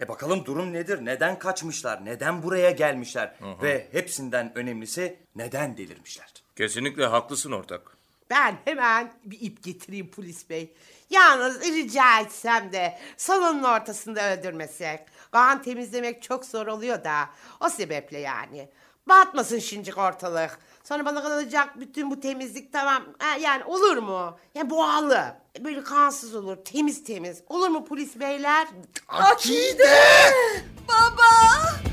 E bakalım durum nedir? Neden kaçmışlar? Neden buraya gelmişler? Ve hepsinden önemlisi neden delirmişler? Kesinlikle haklısın ortak. Ben hemen bir ip getireyim polis bey. Yalnız rica etsem de salonun ortasında öldürmesek. Kan temizlemek çok zor oluyor da. O sebeple yani. Batmasın şincik ortalık. Sonra bana kalacak bütün bu temizlik tamam. Ha, yani olur mu? Yani boğalı. Böyle kansız olur. Temiz temiz. Olur mu polis beyler? Akide! Baba.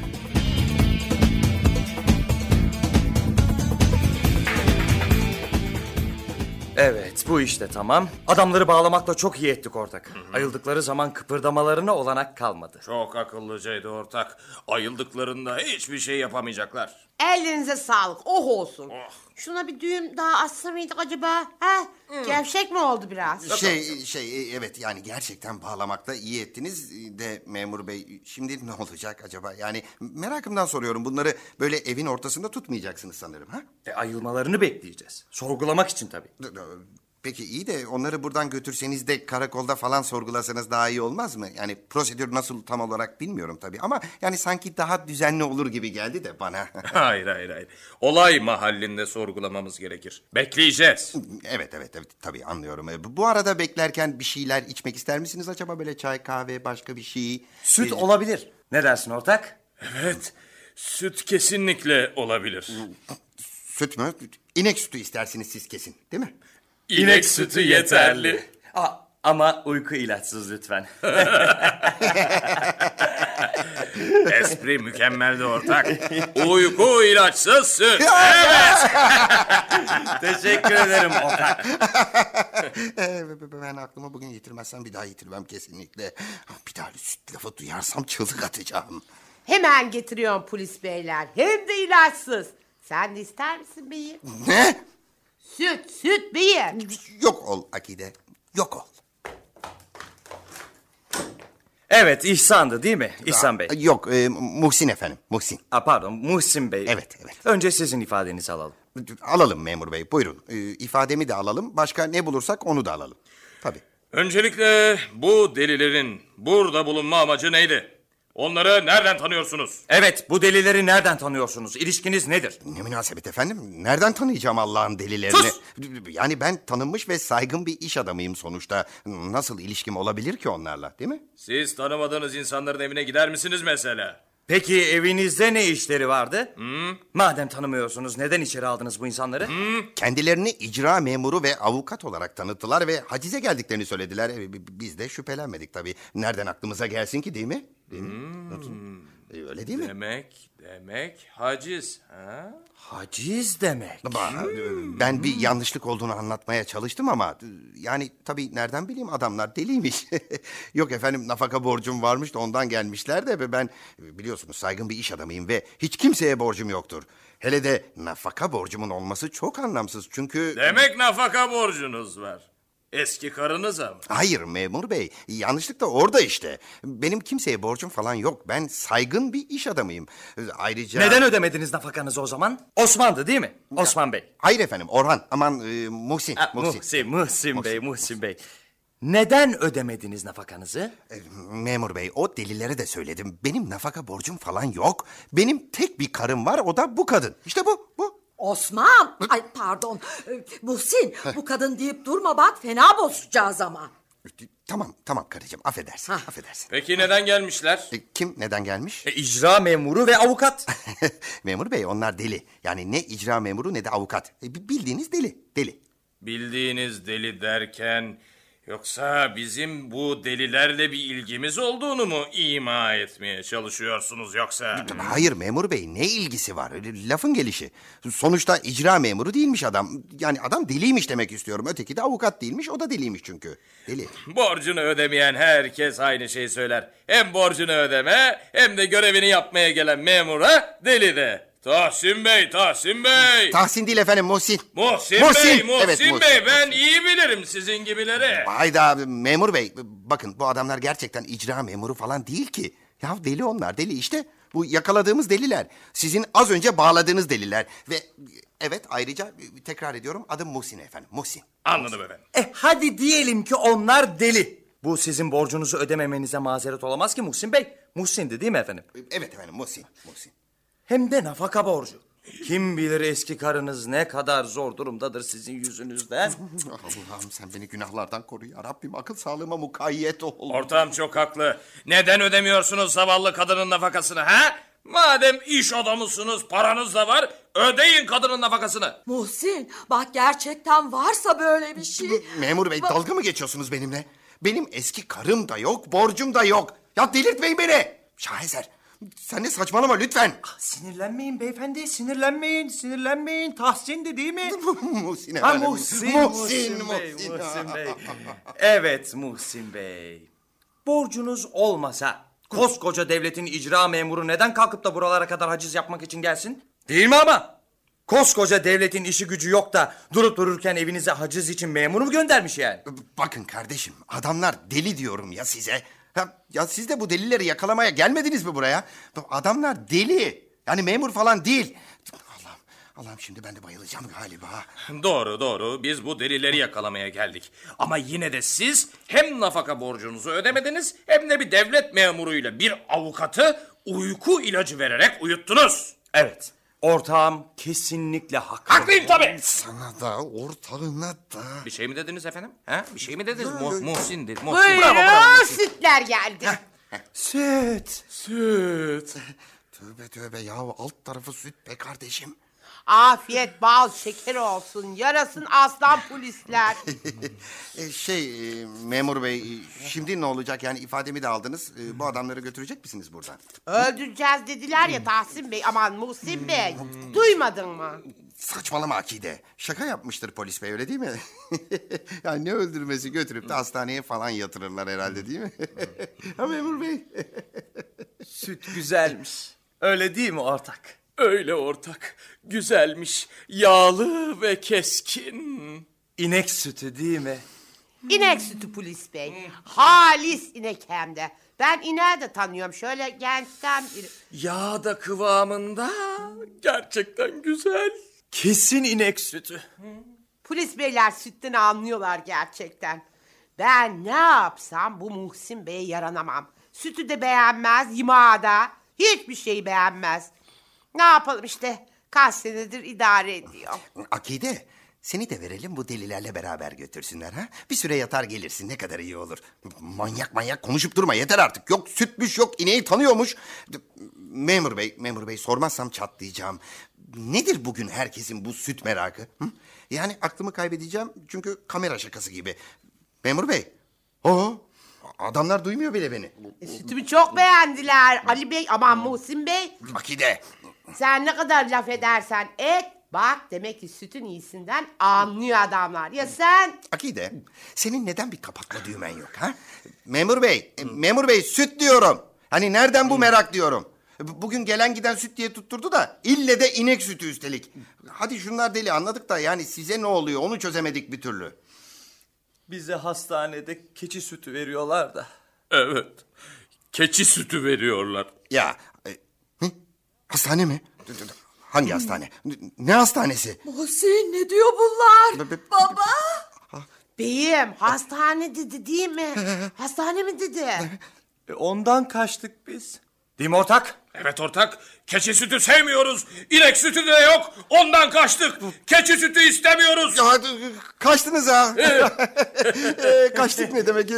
Evet bu işte tamam. Adamları bağlamakla çok iyi ettik ortak. Ayıldıkları zaman kıpırdamalarına olanak kalmadı. Çok akıllıcaydı ortak. Ayıldıklarında hiçbir şey yapamayacaklar. Elinize sağlık. Oh olsun. Şuna bir düğüm daha atsa mıydık acaba? Ha? Gevşek mi oldu biraz? Şey şey evet yani gerçekten bağlamakta iyi ettiniz de memur bey şimdi ne olacak acaba? Yani merakımdan soruyorum bunları böyle evin ortasında tutmayacaksınız sanırım ha? E, ayılmalarını bekleyeceğiz. Sorgulamak için tabii. D- d- Peki iyi de onları buradan götürseniz de karakolda falan sorgulasanız daha iyi olmaz mı? Yani prosedür nasıl tam olarak bilmiyorum tabii ama yani sanki daha düzenli olur gibi geldi de bana. Hayır hayır hayır. Olay mahallinde sorgulamamız gerekir. Bekleyeceğiz. evet evet evet tabii anlıyorum. E, Bu arada beklerken bir şeyler içmek ister misiniz acaba böyle çay kahve başka bir şey? Süt E, olabilir. Ne dersin ortak? Evet. Süt kesinlikle olabilir. Süt mü? İnek sütü istersiniz siz kesin değil mi? İnek sütü yeterli. Aa, ama uyku ilaçsız lütfen. Espri mükemmeldi ortak. Uyku ilaçsız süt. Evet. Teşekkür ederim ortak. Ben aklıma bugün yitirmezsem bir daha yitirmem kesinlikle. Bir daha süt lafı duyarsam çığlık atacağım. Hemen getiriyorum polis beyler. Hem de ilaçsız. Sen de ister misin beyim? Ne? Süt, süt beyim. Yok ol Akide. Yok ol. Evet İhsan'dı değil mi? İhsan Bey. Yok e, Muhsin efendim. Muhsin. Aa, pardon Muhsin Bey. Evet, evet. Önce sizin ifadenizi alalım. Alalım memur bey buyurun. Ee, ifademi de alalım. Başka ne bulursak onu da alalım. Tabii. Öncelikle bu delilerin burada bulunma amacı neydi? Onları nereden tanıyorsunuz? Evet bu delileri nereden tanıyorsunuz? İlişkiniz nedir? Ne münasebet efendim? Nereden tanıyacağım Allah'ın delilerini? Yani ben tanınmış ve saygın bir iş adamıyım sonuçta. Nasıl ilişkim olabilir ki onlarla değil mi? Siz tanımadığınız insanların evine gider misiniz mesela? Peki evinizde ne işleri vardı? Madem tanımıyorsunuz neden içeri aldınız bu insanları? Kendilerini icra memuru ve avukat olarak tanıttılar ve hacize geldiklerini söylediler. E, Biz de şüphelenmedik tabii. Nereden aklımıza gelsin ki değil mi? Değil mi? Nasıl? E, Öyle değil mi? Demek, demek haciz. Ha? Haciz demek. Ba- e, Ben bir yanlışlık olduğunu anlatmaya çalıştım ama e, yani tabii nereden bileyim adamlar deliymiş. Yok efendim nafaka borcum varmış da ondan gelmişler de ben e, biliyorsunuz saygın bir iş adamıyım ve hiç kimseye borcum yoktur. Hele de nafaka borcumun olması çok anlamsız çünkü... Demek nafaka borcunuz var. Eski karınıza mı? Hayır memur bey yanlışlık da orada işte. Benim kimseye borcum falan yok. Ben saygın bir iş adamıyım. Ayrıca... Neden ödemediniz nafakanızı o zaman? Osman'dı değil mi? Osman Bey. Hayır efendim Orhan aman e, Muhsin. Ha, Muhsin, Muhsin, Bey, Muhsin Bey. Neden ödemediniz nafakanızı? E, Memur bey o delilere de söyledim. Benim nafaka borcum falan yok. Benim tek bir karım var o da bu kadın. İşte bu bu. Osman. Ay pardon. Ee, Muhsin bu kadın deyip durma bak fena bozacağız ama. Tamam tamam karıcığım affedersin affedersin. Peki neden gelmişler? E, kim neden gelmiş? E, icra memuru ve avukat. Memur bey onlar deli. Yani ne icra memuru ne de avukat. E, bi- bildiğiniz deli deli. Bildiğiniz deli derken yoksa bizim bu delilerle bir ilgimiz olduğunu mu ima etmeye çalışıyorsunuz yoksa? Hayır memur bey ne ilgisi var? Lafın gelişi. Sonuçta icra memuru değilmiş adam. Yani adam deliymiş demek istiyorum. Öteki de avukat değilmiş o da deliymiş çünkü. Deli. Borcunu ödemeyen herkes aynı şeyi söyler. Hem borcunu ödeme hem de görevini yapmaya gelen memura deli de. Tahsin Bey, Tahsin Bey. Tahsin değil efendim Muhsin. Muhsin, Muhsin, Bey, Muhsin evet, Bey. Muhsin, Ben iyi bilirim sizin gibileri. Hayda memur bey bakın bu adamlar gerçekten icra memuru falan değil ki. Ya deli onlar deli işte. Bu yakaladığımız deliler. Sizin az önce bağladığınız deliler. Ve evet ayrıca tekrar ediyorum adım Muhsin efendim. Muhsin. Anladım efendim. e hadi diyelim ki onlar deli. Bu sizin borcunuzu ödememenize mazeret olamaz ki Muhsin Bey. Muhsin'di değil mi efendim? Evet efendim Muhsin. Muhsin. Hem de nafaka borcu. Kim bilir eski karınız ne kadar zor durumdadır sizin yüzünüzden. Allah'ım sen beni günahlardan koru ya Rabbim. Akıl sağlığıma mukayyet ol. Ortağım çok haklı. Neden ödemiyorsunuz zavallı kadının nafakasını ha? Madem iş adamısınız, paranız da var, ödeyin kadının nafakasını. Muhsin bak gerçekten varsa böyle bir şey. Memur bey dalga mı geçiyorsunuz benimle? Benim eski karım da yok, borcum da yok. Ya delirtmeyin beni. Şaheser Sen de saçmalama lütfen. Sinirlenmeyin beyefendi, sinirlenmeyin, sinirlenmeyin. Tahsin'di değil mi? Muhsin Ha efendim. Muhsin, Muhsin, Muhsin, Bey, Muhsin. Muhsin Bey. Evet Muhsin Bey. Borcunuz olmasa koskoca devletin icra memuru neden kalkıp da buralara kadar haciz yapmak için gelsin? Değil mi ama? Koskoca devletin işi gücü yok da durup dururken evinize haciz için memur mu göndermiş yani? Bakın kardeşim adamlar deli diyorum ya size. Ya, ya siz de bu delileri yakalamaya gelmediniz mi buraya? Adamlar deli. Yani memur falan değil. Allah'ım, Allah'ım şimdi ben de bayılacağım galiba. Doğru doğru biz bu delileri yakalamaya geldik. Ama yine de siz hem nafaka borcunuzu ödemediniz hem de bir devlet memuruyla bir avukatı uyku ilacı vererek uyuttunuz. Evet. Ortağım kesinlikle haklı. Haklıyım tabii. Sana da ortağına da. Bir şey mi dediniz efendim? Ha? Bir şey mi dediniz? Mu Muhsin dedi. Muhsin. Buyurun sütler geldi. Süt. Süt. Tövbe tövbe ya alt tarafı süt be kardeşim. Afiyet bal şeker olsun. Yarasın aslan polisler. E, şey e, memur bey e, şimdi ne olacak yani ifademi de aldınız. E, bu adamları götürecek misiniz buradan? Öldüreceğiz dediler ya Tahsin Bey. Aman Muhsin Bey. Duymadın mı? Saçmalama Akide. Şaka yapmıştır polis bey öyle değil mi? yani ne öldürmesi götürüp de hastaneye falan yatırırlar herhalde değil mi? ha memur bey. Süt güzelmiş. Öyle değil mi ortak? Öyle ortak. Güzelmiş. Yağlı ve keskin. İnek sütü değil mi? İnek sütü polis bey. Halis inek hem de. Ben ineği de tanıyorum. Şöyle gençten biri. Yağ da kıvamında. Gerçekten güzel. Kesin inek sütü. Polis beyler sütten anlıyorlar gerçekten. Ben ne yapsam bu Muhsin Bey'e yaranamam. Sütü de beğenmez, yimağı da. Hiçbir şeyi beğenmez. Ne yapalım işte. Kaç senedir idare ediyor. Akide seni de verelim bu delilerle beraber götürsünler ha. Bir süre yatar gelirsin ne kadar iyi olur. Manyak manyak konuşup durma yeter artık. Yok sütmüş yok ineği tanıyormuş. Memur bey, memur bey sormazsam çatlayacağım. Nedir bugün herkesin bu süt merakı? Hı? Yani aklımı kaybedeceğim çünkü kamera şakası gibi. Memur bey. Oo, adamlar duymuyor bile beni. E, sütümü çok beğendiler. Ali Bey aman Muhsin Bey. Akide. Sen ne kadar laf edersen et. Bak demek ki sütün iyisinden anlıyor adamlar. Ya sen? Akide, senin neden bir kapatma düğmen yok ha? Memur bey, memur bey süt diyorum. Hani nereden bu merak diyorum. Bugün gelen giden süt diye tutturdu da ille de inek sütü üstelik. Hadi şunlar deli anladık da yani size ne oluyor onu çözemedik bir türlü. Bize hastanede keçi sütü veriyorlar da. Evet. Keçi sütü veriyorlar. Ya? Hastane mi? Hangi hastane? Ne hastanesi? Muhsin ne diyor bunlar? Baba. Beyim hastane dedi değil mi? hastane mi dedi? Ondan kaçtık biz. Değil mi ortak? Evet ortak. Keçi sütü sevmiyoruz. İnek sütü de yok. Ondan kaçtık. Keçi sütü istemiyoruz. Ya kaçtınız ha. E, Kaçtık ne demek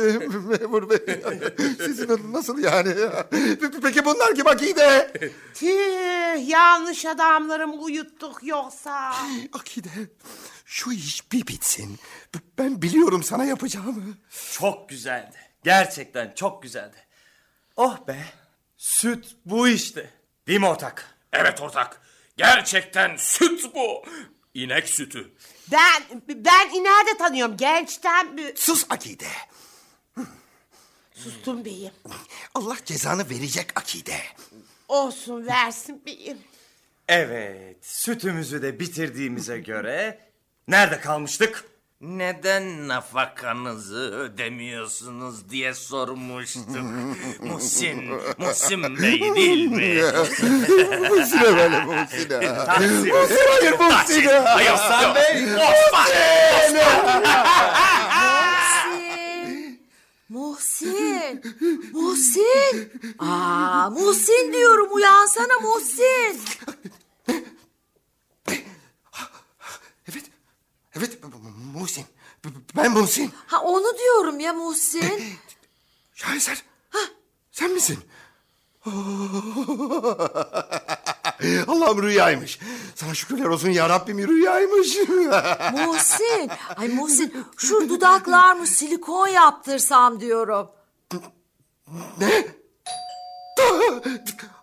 memur bey? Sizin nasıl yani? Pe- Peki bunlar kim Akide? Tüh yanlış adamları mı uyuttuk yoksa? Akide şu iş bir bitsin. Ben biliyorum sana yapacağımı. Çok güzeldi. Gerçekten çok güzeldi. Oh be. Süt bu işte. Değil mi ortak? Evet ortak. Gerçekten süt bu. İnek sütü. Ben ben ineği de tanıyorum gençten bir... Sus Akide. Sustum beyim. Allah cezanı verecek Akide. Olsun versin beyim. Evet. Sütümüzü de bitirdiğimize göre nerede kalmıştık? Neden nafakanızı ödemiyorsunuz diye sormuştuk. Muhsin, Muhsin Bey değil mi? Muhsine böyle Muhsine. Tahsin. Hayır Muhsine. Hayır, Hasan Bey. Muhsin. Muhsin. Aa, Muhsin diyorum uyansana Muhsin. Evet. Evet Muhsin. Ben Muhsin. Ha onu diyorum ya Muhsin. Şaheser. Sen misin? Allah'ım rüyaymış. Sana şükürler olsun ya Rabbim rüyaymış. Muhsin. Ay Muhsin şu dudaklar mı silikon yaptırsam diyorum. ne?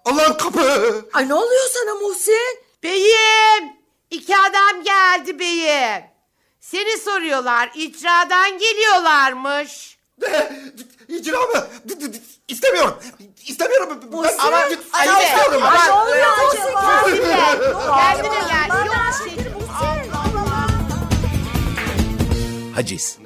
Allah'ım kapı. Ay ne oluyor sana Muhsin? Beyim! iki adam geldi beyim. Seni soruyorlar. icradan geliyorlarmış. Ne? İcra mı? İstemiyorum. İstemiyorum. Ben Ama ben Ali, istiyorum. ama- ne oluyor acaba? Kendine gel. Yok şey. Haciz